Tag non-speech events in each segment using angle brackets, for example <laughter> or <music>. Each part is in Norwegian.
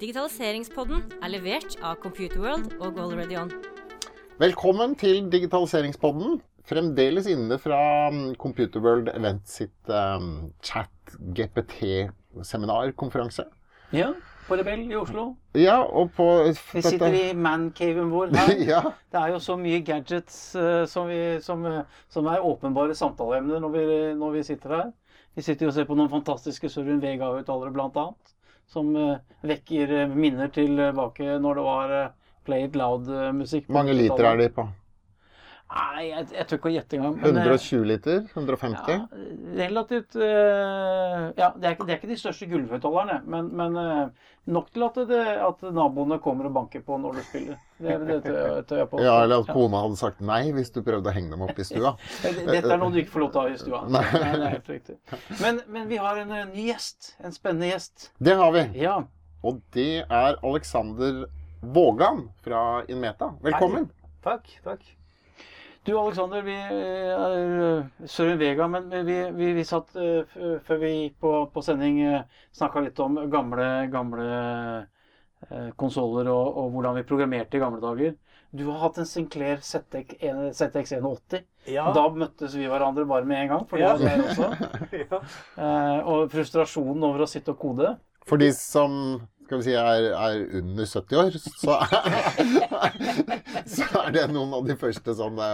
Digitaliseringspodden er levert av Computerworld og Already On. Velkommen til Digitaliseringspodden. Fremdeles inne fra um, Computerworld Event sitt um, chat-GPT-seminarkonferanse. Ja, på Rebell i Oslo. Ja, og på Vi sitter i mancaven vår her. <laughs> Ja, Det er jo så mye gadgets uh, som, vi, som, eh, som er åpenbare samtaleemner når vi, når vi sitter her. Vi sitter jo og ser på noen fantastiske Søren Vega-høyttalere bl.a. Som eh, vekker eh, minner tilbake når det var played play it loud-musikk. mange liter er de på? Nei, jeg, jeg tør ikke å gjette engang. eh, 120 liter? 150? Ja, relativt uh, Ja, det er, ikke, det er ikke de største gulvhøyttalerne, men, men uh, nok til at, det, at naboene kommer og banker på når du spiller. Det, det tør jeg- påstå. Ja, eller at kona hadde sagt nei hvis du prøvde å henge dem opp i stua. <laughs> Dette er noe du ikke får lov til å ha i stua. <laughs> Nei. Nei, det er helt riktig. Men, men vi har en, eh, ny gjest. En spennende gjest. Det har vi. Ja. Og det er Alexander Vågan fra Inmeta. Velkommen. Takk. takk. Du Alexander, vi er Søren Vega, men vi, vi, vi satt eh, før vi gikk på, på sending, snakka litt om gamle, gamle eh, konsoller og, og hvordan vi programmerte i gamle dager. Du har hatt en Sinclair ZX, en- ZX180. Ja. Da møttes vi hverandre bare med en gang, for det var mer også. <laughs> ja. Eh, og frustrasjonen over å sitte og kode. For de som skal vi si, er, er under 70 år, så er, <laughs> så er det noen av de første sånne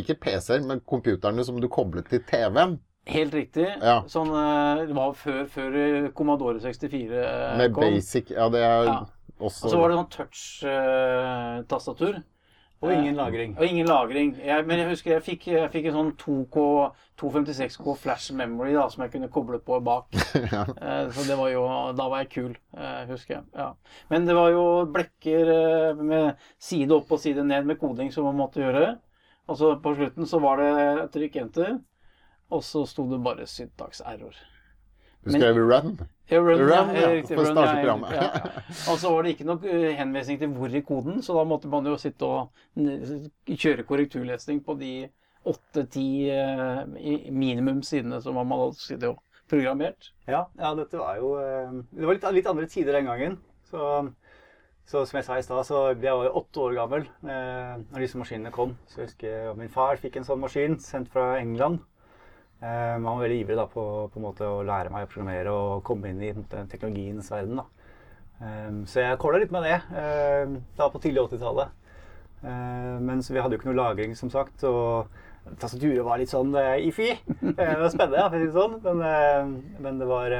Ikke PC-er, men computerne som du koblet til TV-en. Helt riktig. Ja. Sånn, eh, det var før, før eh, Commodore 64 kom. Med basic Ja, det er Ja. også Og så var det sånn touch-tastatur. Og ingen lagring. Og ingen lagring. Jeg, men jeg husker jeg fikk, jeg fikk en sånn 2K 256K flash memory da, som jeg kunne koble på bak. <laughs> ja. Eh, Så det var jo, da var jeg kul, eh, husker jeg. Ja. Men det var jo blekker eh, med side opp og side ned med koding som man måtte gjøre. Og så på slutten så var det trykk enter, og så sto det bare syntaks error. Du skrev run. Ja, run, Run, ja, ja, riktig, for run, ja, ja, ja. Og så var det ikke noe eh, henvisning til hvor i koden, så da måtte man jo sitte og kjøre korrekturlesning på de åtte-ti minimum sidene som man hadde sittet og programmert. Ja, ja, dette var jo eh, Det var litt, litt andre tider den gangen. Så, så som jeg sa i stad, så ble jeg var åtte år gammel eh, når disse maskinene kom. Så jeg husker min far fikk en sånn maskin sendt fra England. Eh, han var veldig ivrig da, på, på å lære meg å programmere og komme inn i måte, teknologiens verden. Eh, så jeg kåla litt med det eh, da på tidlig 80-tallet. Eh, men så vi hadde jo ikke noe lagring, som sagt. og Tastaturet var litt sånn uh, ifi. Eh, det var spennende, ja, det sånn. Men, men det var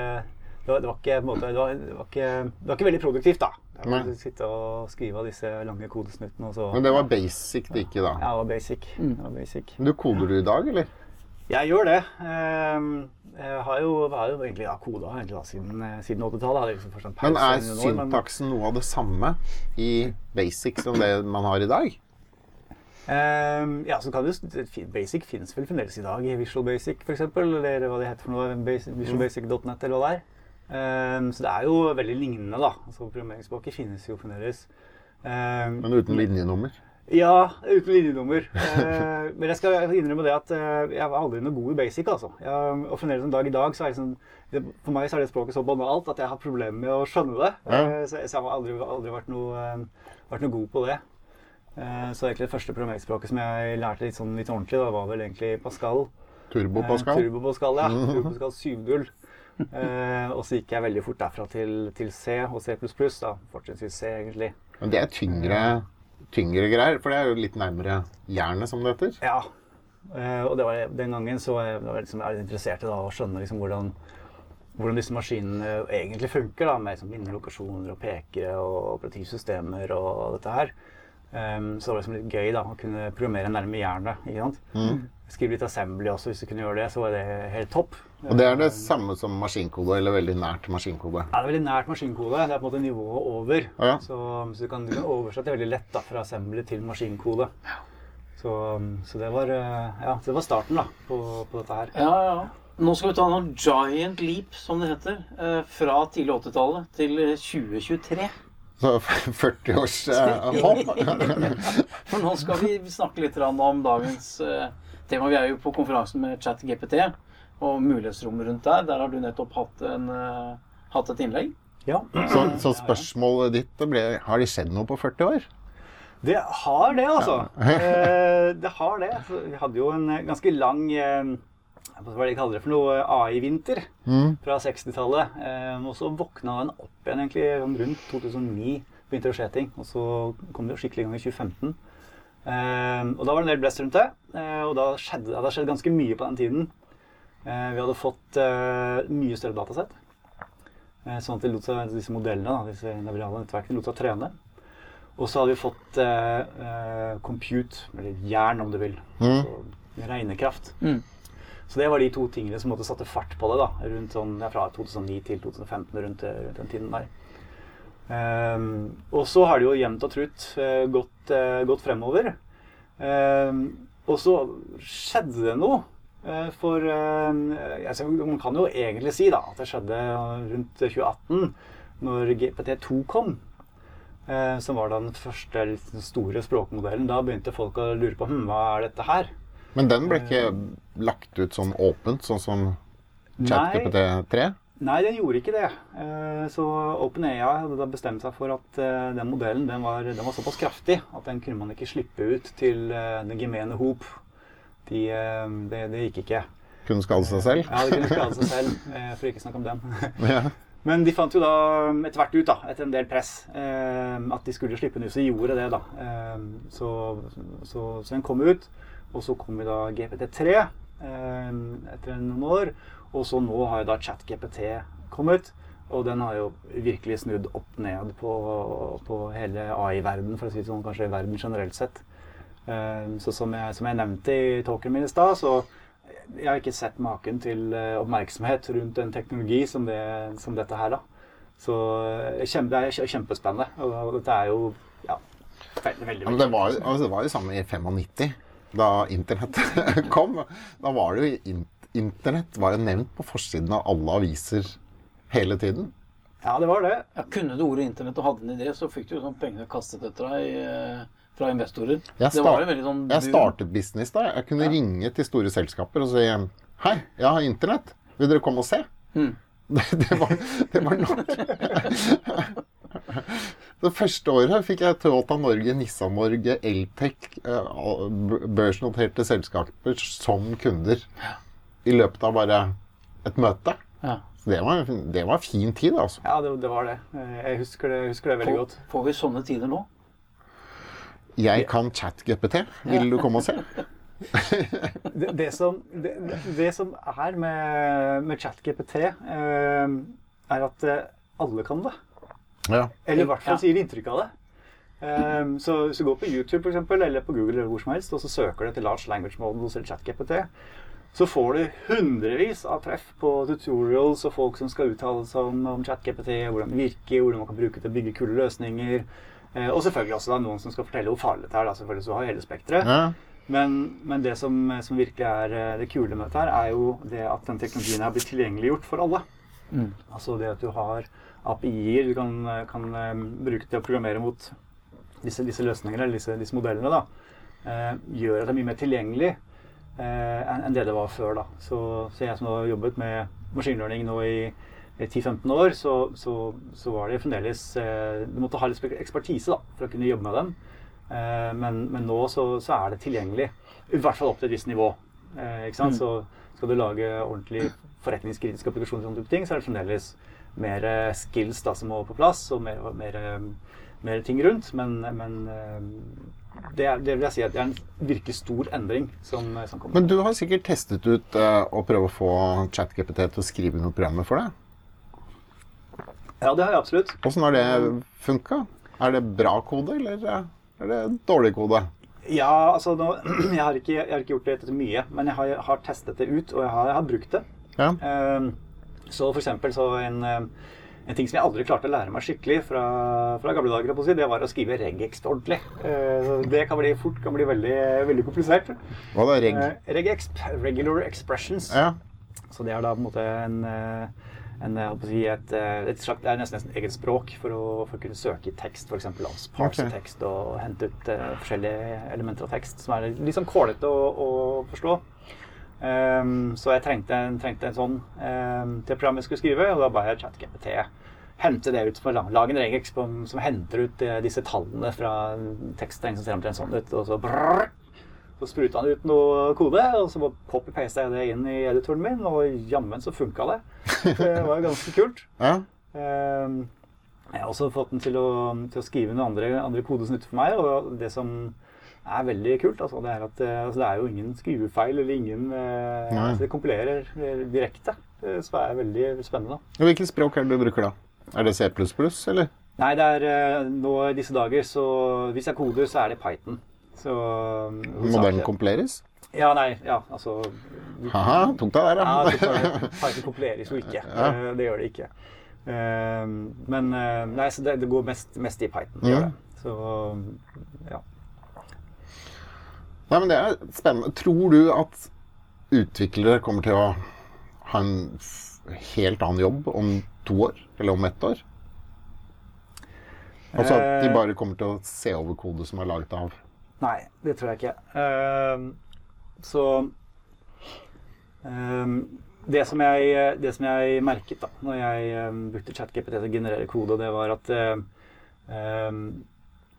det var, ikke måte, det var, det var ikke, det var ikke veldig produktivt, da. Jeg måtte sitte og skrive av disse lange kodesnuttene. Og så, Men det var basic det ikke, da. ja, det var basic. Det var basic. Du koder du i dag, eller? Jeg gjør det. Ehm, Jeg har jo, har jo egentlig ja, koda egentlig, da, siden, eh, siden 80-tallet. Liksom Men er syntaksen noe av det samme i basic som det man har i dag? Um, ja, så kan du, Basic finnes vel fremdeles i dag i Visual Basic f.eks. Eller hva det heter for noe. Basic, Visualbasic.net eller hva det er. Um, så det er jo veldig lignende, da. Altså Programmeringsspråket finnes jo fremdeles. Um, Men uten linjenummer? Ja, uten linjenummer. Eh, men jeg skal innrømme det at eh, jeg var aldri noe god i basic, altså. Jeg, og fremdeles en dag i dag så er det sånn For meg så er det språket så banalt at jeg har problemer med å skjønne det. Ja. Eh, så, så jeg har aldri, aldri vært, noe, eh, vært noe god på det. Eh, så egentlig det første programmeringsspråket som jeg lærte litt, sånn, litt ordentlig, da, var vel egentlig Pascal. Turbo Eh, Pascal? Turbo Pascal, ja. <laughs> Turbo Pascal 7.0. Eh, og så gikk jeg veldig fort derfra til, til C og C++, da. Fortrinnsvis C, egentlig. Men det er tyngre, tyngre greier, for det er jo litt nærmere jernet, som det heter. Ja. Eh, og var, den gangen så var jeg, liksom, jeg interessert i å skjønne liksom, hvordan, hvordan disse maskinene egentlig funker. Da, med liksom, minnelokasjoner og pekere og operativsystemer og dette her. Em, så det var liksom litt gøy da, å kunne programmere nærme jernet. ikke sant? Mm. Skrive litt assembly også, hvis du kunne gjøre det, så var det helt topp. Og det er det samme som maskinkode, eller veldig nært maskinkode. Ja, det er veldig nært maskinkode. Det er på en måte nivået over. Ja. Så, så du, kan, du kan oversette veldig lett da, fra assembly til maskinkode. Så, så, det var, eh, ja, det var starten da, på, på dette her. Ja, ja. Nå skal vi ta noen giant leap, som det heter, eh, fra tidlig 80-tallet til 2023. Så <laughs> 40 års eh, hopp. <laughs> For nå skal vi snakke litt om dagens eh, tema. Vi er jo på konferansen med ChatGPT og mulighetsrommet rundt der. Der har du nettopp hatt, en, eh, hatt et innlegg. Ja. Så, så spørsmålet ditt ble Har det skjedd noe på 40 år? Det har det, altså. <laughs> Eh, det har det. Vi hadde jo en ganske lang eh, hva de kaller det for noe AI-vinter fra 60-tallet. Eh, og så våkna den opp igjen egentlig sånn rundt 2009. Begynte det å skje ting. Og så kom det jo skikkelig i gang i 2015. Eh, og da var det en del blest rundt det. Eh, og da skjedde det hadde skjedd ganske mye på den tiden. Eh, vi hadde fått eh, mye større datasett. Eh, sånn at de lot seg, disse modellene, da, disse nevrale nettverkene, lot seg trene. Og så hadde vi fått compute, eller jern om du vil. Altså regnekraft. Mm. Så det var de to tingene som måtte satte fart på det. da, rundt sånn, ja, Fra 2009 til 2015, rundt, rundt den tiden der. Um, og så har det jo jevnt og trutt uh, gått, uh, gått fremover. Um, og så skjedde det noe. Uh, for eh, altså, man kan jo egentlig si da, at det skjedde rundt 2018, når GPT2 kom. Eh, som var den første liksom, store språkmodellen. Da begynte folk å lure på hm, hva er dette her. Men den ble ikke lagt ut som åpent, sånn som ChatGPT3? Nei, den gjorde ikke det. Eh, Så OpenAI hadde da bestemt seg for at eh, den modellen den var, den var såpass kraftig at den kunne man ikke slippe ut til eh, den gemene hop. De, de det, det gikk ikke. Kunne skade seg selv? Ja, det kunne skade seg selv, for ikke å snakke om den. <laughs> Ja. Men de fant jo da etter hvert ut, da, etter en del press, at de skulle slippe den ut. Så de gjorde det, da. Så, så, så den kom ut. Og så kom vi da GPT3 eh, etter noen år. Og så nå har jo da ChatGPT kommet. Og den har jo virkelig snudd opp ned på, på hele AI-verden, for å si det sånn, kanskje verden generelt sett. Eh, Så som jeg, som jeg nevnte i talken min i stad, så jeg har ikke sett maken til eh, oppmerksomhet rundt en teknologi som, det, som dette her. da. Så eh, kjempe, det er kjempespennende. Og dette er jo ja, veldig, veldig, Ja, men det var, altså, det var jo samme i 95, da internett <laughs> kom. Da var det jo in Internett var jo nevnt på forsiden av alle aviser hele tiden. Ja, det var det. Ja, kunne du ordet internett og hadde en idé, så fikk du jo sånn pengene kastet etter deg eh, fra investorer. Jeg, det var start, sånn jeg startet business da. Jeg kunne ringe til store selskaper og si Hei, jeg har internett. Vil dere komme og se? Mm. <laughs> Det, det, var, det var nok. <laughs> Det første året fikk jeg Toyota Norge, Nissan Norge, Eltec, eh, børsnoterte selskaper som kunder. I løpet av bare et møte. Ja. Det var, det var fin tid, altså. Ja, det, det var det. Eh, Jeg husker det, husker det veldig Får, godt. får vi sånne tider nå? Jeg kan chat-GPT. Vil du komme og se? <laughs> Det, det, som, det, det som er med, med ChatGPT, eh, er at eh, alle kan det. Ja. Eller i hvert fall Ja. sier inntrykk av det. Um, så hvis du går på YouTube for eksempel, eller på Google eller hvor som helst, og så søker du etter Large Language Models eller ChatGPT, så får du hundrevis av treff på tutorials og folk som skal uttale seg om, om ChatGPT, hvordan det virker, hvordan man kan bruke det til å bygge kule løsninger. Eh, og selvfølgelig også da noen som skal fortelle hvor farlig det er. Da, selvfølgelig, så har hele spekteret. ja. Men, men det som, som virkelig er eh, det kule med dette, her, er jo det at den teknologien er blitt tilgjengeliggjort for alle. Mm. Altså det at du har API-er du kan, kan eh, bruke til å programmere mot disse, disse løsningene, eller disse, disse modellene, da, eh, gjør at det er mye mer tilgjengelig eh, enn det det var før. da. Så, så jeg som har jobbet med maskinlearning nå i, i 10-15 år, så, så, så var det fremdeles eh, Du måtte ha litt ekspertise da, for å kunne jobbe med dem. Eh, men, men nå så, så er det tilgjengelig. I hvert fall opp til et visst nivå. Eh, ikke sant? Mm. Skal du lage ordentlig forretningskritiske applikasjoner, sånne type ting, så er det fremdeles mer eh, skills da, som må på plass, og mer, mer, eh, mer ting rundt. Men, men eh, det, er, det vil jeg si at det er en virkelig stor endring som, som kommer. Men du har sikkert testet ut å prøve å få ChatGPT til å skrive noen programmer for deg. Ja, det har jeg absolutt. Åssen har det funka? Er det bra kode, eller er det dårlig kode? Ja, altså nå, <clears throat> jeg, har ikke, jeg har ikke gjort det etter mye, men jeg har, har testet det ut, og jeg har, jeg har brukt det. Ja. Ehm, Så for eksempel så en, eh, en ting som jeg aldri klarte å lære meg skikkelig fra, fra gamle dager, si, det var å skrive regex ordentlig. Eh, Det kan bli fort kan bli veldig, veldig komplisert. Hva da, reg? Eh, Regexp, regular expressions. Ja. Så det er da på en måte en, en å si, et, eh, et slags, det er nesten, et eget språk for å, for å kunne søke i tekst, f.eks. Altså parse Ok. tekst og hente ut uh, forskjellige elementer av tekst som er litt sånn kålete å, å forstå. Um, så jeg trengte en, trengte en sånn um, til programmet jeg skulle skrive, og da ba jeg ChatGPT hente det ut, Lag en regex som, henter ut eh, disse tallene fra teksten som ser omtrent sånn ut, og så brrr, så spruta han ut noe kode, og så copy-pasta jeg det inn i editoren min, og jammen så funka det. <laughs> Det var ganske kult. Ja. Ehm, Jeg har også fått den til å, til å skrive noen andre, andre kodesnutter for meg. Og det som er veldig kult, altså, det er at eh, altså, det er jo ingen skrivefeil eller ingen eh, altså, Det kompilerer eh, direkte, Så det er veldig spennende. Hvilket språk er det du bruker da? Er det C++, eller? Nei, det er nå i disse dager, så hvis jeg koder, så er det Python. Så Må den kompileres? Ja, nei, ja, altså Haha, tungt det der, Ja, tar- Python kompileres jo ikke. <laughs> Ja. Eh, Det gjør det ikke. Eh, Men eh, nei, så det, det går mest, mest i Python. det. Så ja. Nei, men Det er spennende. Tror du at utviklere kommer til å ha en helt annen jobb om to år? Eller om ett år? Altså at de bare kommer til å se over kode som er laget av Nei, det tror jeg ikke. Ehm, så ehm, det, som jeg, det som jeg merket da når jeg um, brukte ChatGPT til å generere kode, det var at ehm,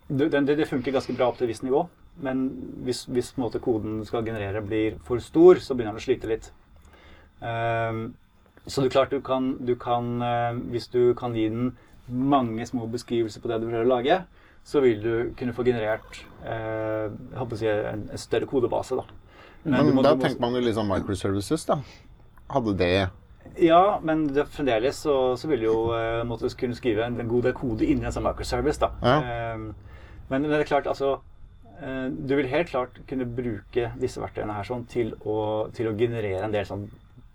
det, det, funker ganske bra opp til et visst nivå. Men hvis, hvis måte, koden du skal generere blir for stor, så begynner den å slite litt. Um, så er klart du kan, du kan uh, Hvis du kan gi den mange små beskrivelser på det du prøver å lage, så vil du kunne få generert eh, jeg håper å si, en, en større kodebase. Da. Men men må- da tenker man jo sånn microservices, da. Hadde det Ja, men det, fremdeles så, så vil du jo eh, måtte kunne skrive en, en god del kode inni en sånn microservice. da. Ja. Eh, men, men det er klart, altså eh, Du vil helt klart kunne bruke disse verktøyene her sånn til å, til å generere en del sånn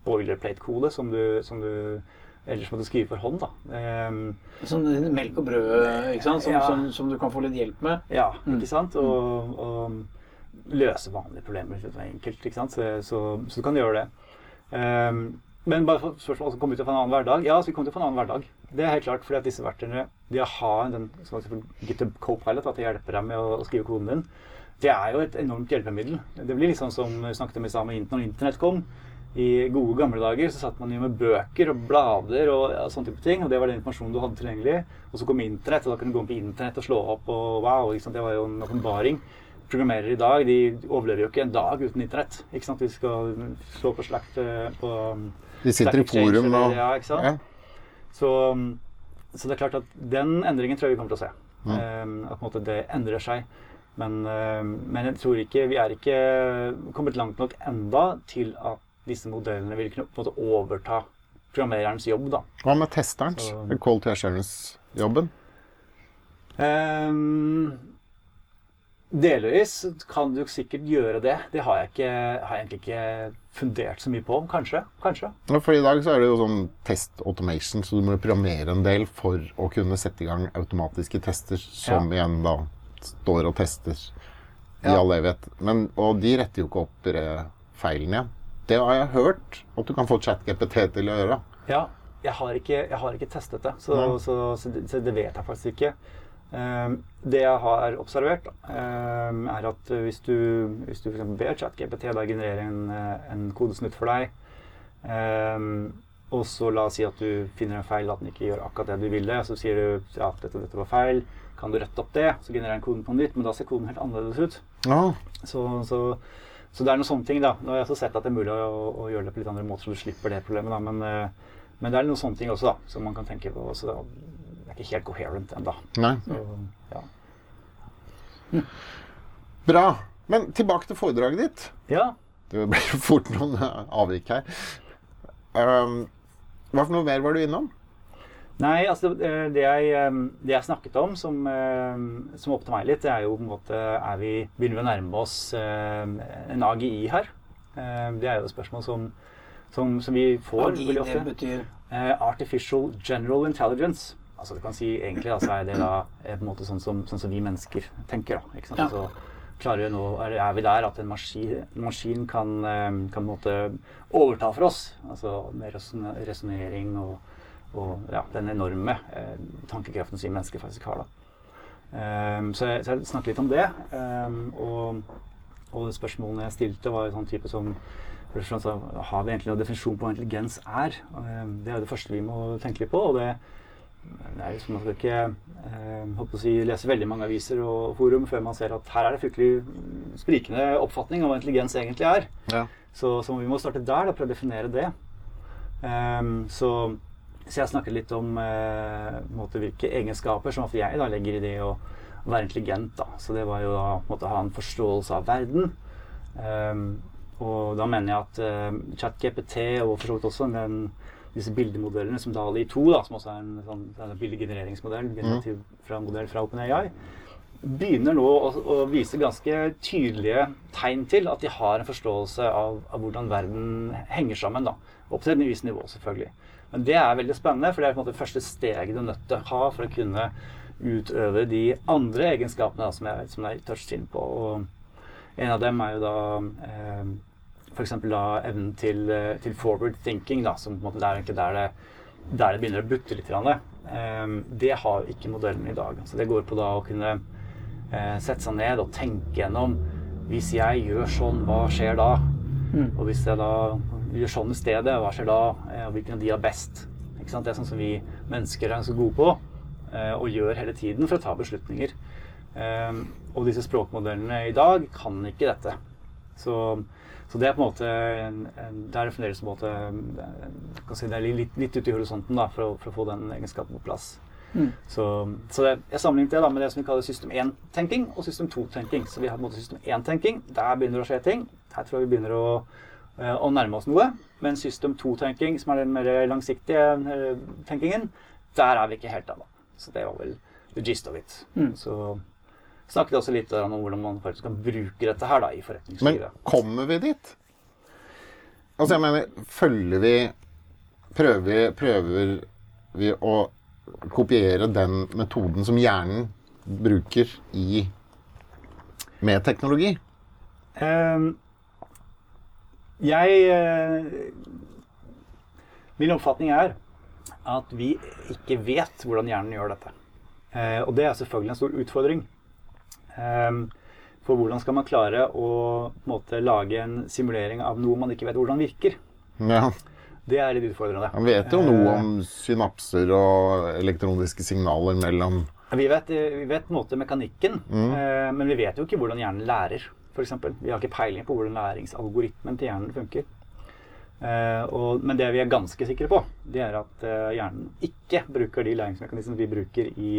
boilerplate-kode som som du ellers må du skrive for hånd. da. Um, Sånn melk og brød ikke sant? Som, Ja. som, som du kan få litt hjelp med. Ja, ikke sant? Og, og løse vanlige problemer litt enkelt. ikke sant? Så, så, så du kan gjøre det. Um, men bare for spørsmål, altså, komme ut til å få en annen hverdag? Ja, så vi kommer til å få en annen hverdag. Det er helt klart, fordi at disse verktøyene de har den eksempel GitHub Copilot, at det hjelper deg med å, å skrive koden din. Det er jo et enormt hjelpemiddel. Det blir sånn som vi snakket om i stad med når internett kom. I gode gamle dager så satt man jo med bøker og blader og ja, sånne type ting. Og det var den informasjonen du hadde tilgjengelig. Og så kom internett, og da kunne du gå på internett og slå opp, og wow, det var jo en åpenbaring. Programmerere i dag de overlever jo ikke en dag uten internett. ikke sant? De skal slå på slakt eh, på De sitter i forum nå. Ja, ikke sant? Ja. Så, så det er klart at den endringen tror jeg vi kommer til å se. Mm. Um, at på en måte det endrer seg. Men, um, men jeg tror ikke vi er ikke kommet langt nok enda til at disse modellene vil kunne på en måte overta programmererens jobb. da. Hva med testerens? Så- Quality assurance-jobben? Um, delvis kan du sikkert gjøre det. Det har jeg, ikke, har jeg egentlig ikke fundert så mye på. Kanskje. Kanskje. Ja, For i dag så er det jo sånn test automation, så du må programmere en del for å kunne sette i gang automatiske tester, som igjen da står og tester i Ja. all evighet. Men, og de retter jo ikke opp eh, feilene igjen. Det har jeg hørt at du kan få ChatGPT til å gjøre. Ja, jeg har ikke, jeg har ikke testet det, så, Nei. så, så, det, så det vet jeg faktisk ikke. Um, det jeg har observert, um, er at hvis du, hvis du eksempel ber ChatGPT da generere en, eh, en kodesnutt for deg, um, og så la oss si at du finner en feil, at den ikke gjør akkurat det du ville, så sier du ja, dette, dette var feil, kan du rette opp det? Så genererer den koden på nytt, men da ser koden helt annerledes ut. Ja. Så, så, det er noen sånne ting, da. Nå har jeg også sett at det er mulig å, å gjøre det på litt andre måter, så du slipper det problemet, da. Men, eh, men det er noen sånne ting også, da, som man kan tenke på. Så det er ikke helt coherent ennå. Ja. <laughs> Bra. Men tilbake til foredraget ditt. ja. Det jo fort noen avvik her. Um, hva for noe mer var du innom? Nei, altså det, det, jeg, eh, det jeg snakket om som, eh, som opptar meg litt, det er jo på en måte er vi, Begynner vi å nærme oss eh, en AGI her? Eh, Det er jo et spørsmål som, som, som vi får AGI, veldig det betyr Eh, artificial general intelligence. Altså du kan si egentlig altså er det da er på en måte sånn som, sånn som vi mennesker tenker. da, ikke sant? Ja. Altså, klarer vi nå, er, er vi der at en maskin, en maskin kan, eh, kan på en måte overta for oss? Altså med resonering resonnering og, og ja, den enorme eh, tankekraften som vi mennesker faktisk har. Ehm, så, jeg, så jeg snakket litt om det. Um, og, og spørsmålene jeg stilte, var sånn type som sånn, så Har vi egentlig noen definisjon på hva intelligens er? Um, Det er jo det første vi må tenke litt på. Og det, det er liksom Man skal ikke eh, si, lese veldig mange aviser og forum før man ser at her er det fryktelig sprikende oppfatning av hva intelligens egentlig er. Ja. Så, så vi må starte der, da, prøve å definere det. Um, så, så jeg snakket litt om eh, måte, hvilke egenskaper som jeg da legger i det å være intelligent. Da. Så det var jo da måte, ha en forståelse av verden. Um, og da mener jeg at eh, ChatGPT og for så vidt også den, disse bildemodellene som DALI 2, da, som også er en sånn, en bildegenereringsmodell generativ fra modell fra OpenAI, begynner nå å, å, vise ganske tydelige tegn til at de har en forståelse av, av hvordan verden henger sammen. da, Opp til et visst nivå, selvfølgelig. Men det er veldig spennende, for det er på en måte første steget du er nødt til å ha for å kunne utøve de andre egenskapene da, som jeg, som jeg touchet inn på. Og en av dem er jo da eh, f.eks. evnen til, til, forward thinking, da, som på en måte er egentlig der det, der det begynner å butte litt. Eh, det har ikke modellen i dag. Så det går på da å kunne sette seg ned og tenke gjennom Hvis jeg gjør sånn, hva skjer da? Mm. Og hvis jeg da gjør sånn i stedet, hva skjer da? Og hvilken av de er best? Det er sånn som vi mennesker er så gode på uh, og gjør hele tiden for å ta beslutninger. Og disse språkmodellene i dag kan ikke dette. Så så det er på en måte en, er fremdeles på en måte kan si Det er litt, litt ute i horisonten da, for å, for å få den egenskapen på plass. Mm. Så, så det, jeg sammenlignet det da med det som vi kaller system 1-tenking og system 2-tenking. Så vi har på en måte system 1-tenking. Der begynner det å skje ting. Her tror jeg vi begynner å, eh, å nærme oss noe. Men system 2-tenking, som er den mer langsiktige eh, tenkingen, der er vi ikke helt ennå. Så det var vel the gist of it. Mm. Så snakket også litt om hvordan man faktisk kan bruke dette her da, i forretningslivet. Men kommer vi dit? Altså, jeg mener, følger vi Prøver, prøver vi å kopiere den metoden som hjernen bruker i med teknologi? Um, jeg uh, Min oppfatning er at vi ikke vet hvordan hjernen gjør dette. Uh, og det er selvfølgelig en stor utfordring. Ehm, for hvordan skal man klare å måte, lage en simulering av noe man ikke vet hvordan virker? Ja. Det er litt utfordrende. Man vet jo noe om synapser og elektroniske signaler mellom Vi vet, vi vet på en måte mekanikken, mm. Eh, men vi vet jo ikke hvordan hjernen lærer. For eksempel. vi har ikke peiling på hvordan læringsalgoritmen til hjernen funker. Og, men det vi er ganske sikre på, det er at hjernen ikke bruker de læringsmekanismene vi bruker i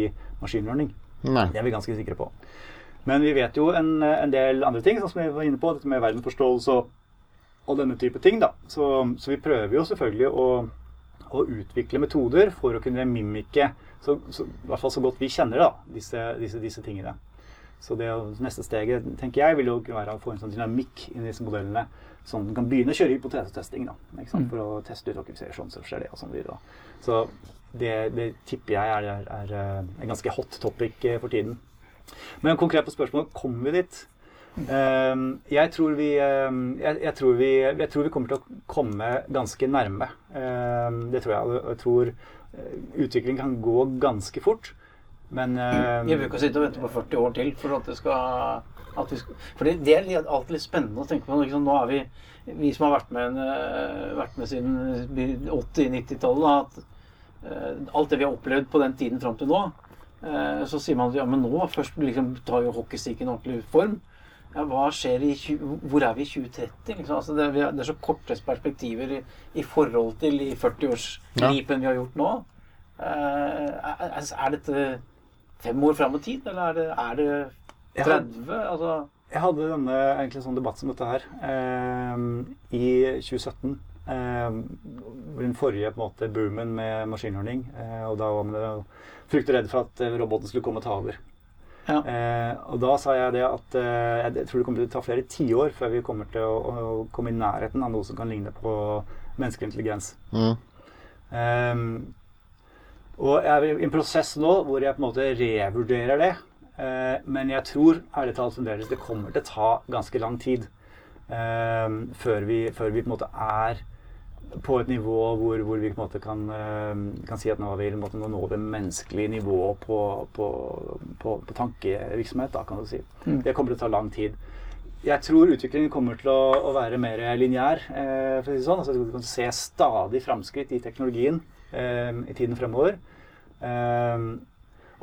maskinlearning. Det er vi ganske sikre på. Men vi vet jo en, en del andre ting, sånn som vi var inne på, dette med verdensforståelse og, og denne type ting. da. Så, så vi prøver jo selvfølgelig å, å, utvikle metoder for å kunne mimike, så, så, i hvert fall så godt vi kjenner da, disse, disse, disse tingene. Så det neste steget tenker jeg, vil jo være å få en sånn dynamikk inn i disse modellene. Sånn at man kan begynne å kjøre hypotesetesting da, mm. for å teste ut ok, sånn, så skjer det, og sånn videre. Så det, det tipper jeg er, er, er, en ganske hot topic eh, for tiden. Men konkret på spørsmålet kommer vi dit. Um, jeg, tror vi, um, jeg, jeg, tror vi, jeg, tror vi, kommer til å komme ganske nærme. Um, det tror jeg. Jeg tror uh, utviklingen kan gå ganske fort. Men Vi vil ikke sitte og vente på 40 år til for at det skal, For det, er alltid litt spennende å tenke på. Liksom, nå er vi, vi som har vært med, uh, vært med siden 80-90-tallet, at uh, alt det vi har opplevd på den tiden fram til nå, Eh, så sier man at ja, men nå først liksom, tar jo hockeystikken ordentlig form. Ja, hva skjer i, Hvor er vi i 2030? Liksom? Altså det, det, er så korte perspektiver i, i forhold til i 40-årsgripen ja. vi har gjort nå. Eh, er, er, dette fem år fram i tid, eller er det, er det 30? Altså jeg hadde denne, egentlig sånn debatt som dette her eh, i 2017. Eh, den forrige på en måte, boomen med maskinlearning. Eh, og da var man fryktelig redd for at eh, roboten skulle komme og ta over. Ja. Eh, og da sa jeg det at eh, jeg tror det kommer til å ta flere tiår før vi kommer til å, å, komme i nærheten av noe som kan ligne på menneskelig intelligens. Mm. Eh, og jeg er i en prosess nå hvor jeg på en måte revurderer det. Uh, men jeg tror ærlig talt fremdeles det kommer til å ta ganske lang tid uh, før, vi, før, vi, på en måte er på et nivå hvor, hvor vi kan, eh, kan, si at nå, vi, måte, nå når vi menneskelig nivå på, på, på, på tankevirksomhet. Da, kan du si. Mm. Det kommer til å ta lang tid. Jeg tror utviklingen kommer til å, å være mer lineær. Eh, for å si sånn. Altså, du kan se stadig framskritt i teknologien eh, i tiden fremover. Eh,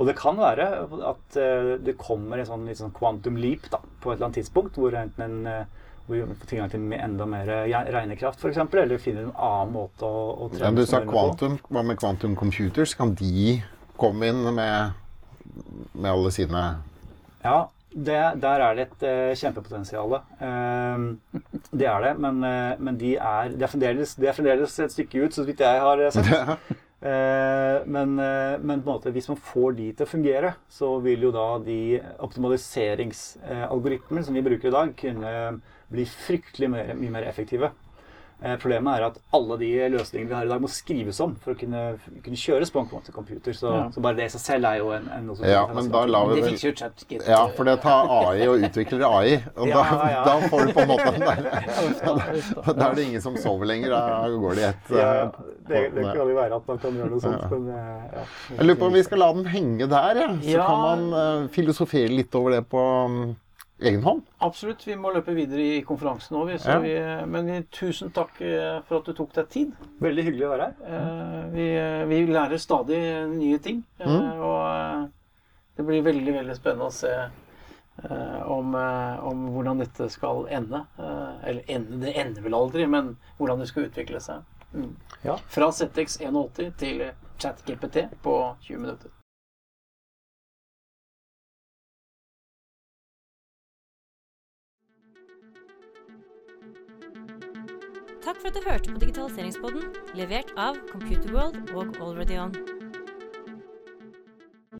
og det kan være at eh, det kommer en sånn litt sånn quantum leap da, på et eller annet tidspunkt, hvor enten en eh, hvor vi får tilgang til enda mer regnekraft, f.eks., eller finner en annen måte å, å Ja, trene du sa quantum. Hva med kvantum computers? Kan de komme inn med, med alle sine Ja, det, der er det et uh, kjempepotensial. Uh, det er det, men, uh, men de, er, det, er fremdeles, de et stykke ut, så vidt jeg har eh, sett. <laughs> Eh, men, eh, men på en måte, hvis man får de til å fungere, så vil jo da de optimaliseringsalgoritmer som vi bruker i dag, kunne bli fryktelig mer, mye mer effektive. Eh, problemet er at alle de løsningene vi har i dag, må skrives om for å kunne, kunne kjøres på en quantum computer. Så, Ja. så bare det i seg selv er jo en, en noe Ja, men da lar vi Det vel. Ja, for det tar AI og utvikler AI. Og Ja, da, ja, da får du på en måte <laughs> den der <laughs> da, er det ingen som sover lenger. Da går det i ett. Ja, eh, det, det kan jo være at man kan gjøre noe sånt. Ja. Men, eh, ja. Jeg lurer på om vi skal la den henge der, ja. så Ja. kan man uh, filosofere litt over det på um, egen hånd. Absolutt. Vi må løpe videre i konferansen òg. Vi, så Ja. vi, men vi, tusen takk eh, for at du tok deg tid. Veldig hyggelig å være her. Eh, Vi, vi lærer stadig nye ting. eh, Mm. Og eh, det blir veldig, veldig spennende å se eh, om, eh, om hvordan dette skal ende. Eh, Eller ende, det ender vel aldri, men hvordan det skal utvikle seg. Mm. Ja. Fra ZX 81 til ChatGPT på 20 minutter. Takk for at du hørte på Digitaliseringspodden, levert av Computerworld og AlreadyOn.